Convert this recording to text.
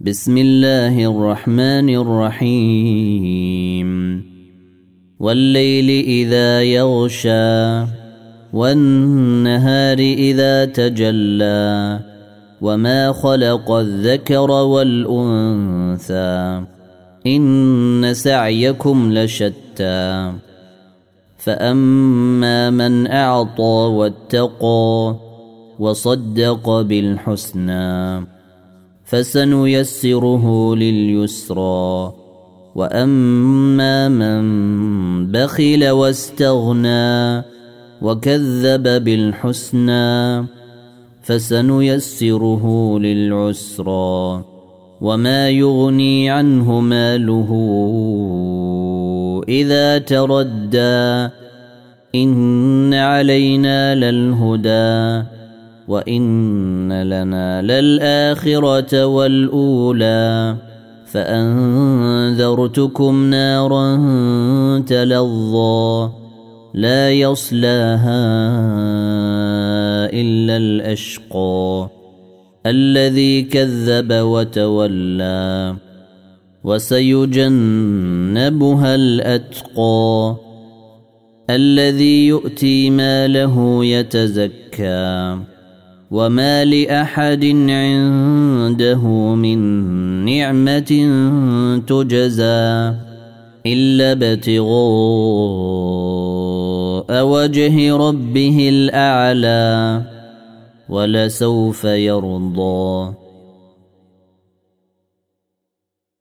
بسم الله الرحمن الرحيم. والليل إذا يغشى والنهار إذا تجلى وما خلق الذكر والأنثى إن سعيكم لشتى. فأما من أعطى واتقى وصدق بالحسنى فسنيسره لليسرى. وأما من بخل واستغنى وكذب بالحسنى فسنيسره للعسرى. وما يغني عنه ماله إذا تردى. إن علينا للهدى. وان لنا للاخره والاولى فانذرتكم نارا تلظى لا يصلاها الا الاشقى الذي كذب وتولى وسيجنبها الاتقى الذي يؤتي ماله يتزكى وما لاحد عنده من نعمه تجزى الا ابتغاء وجه ربه الاعلى ولسوف يرضى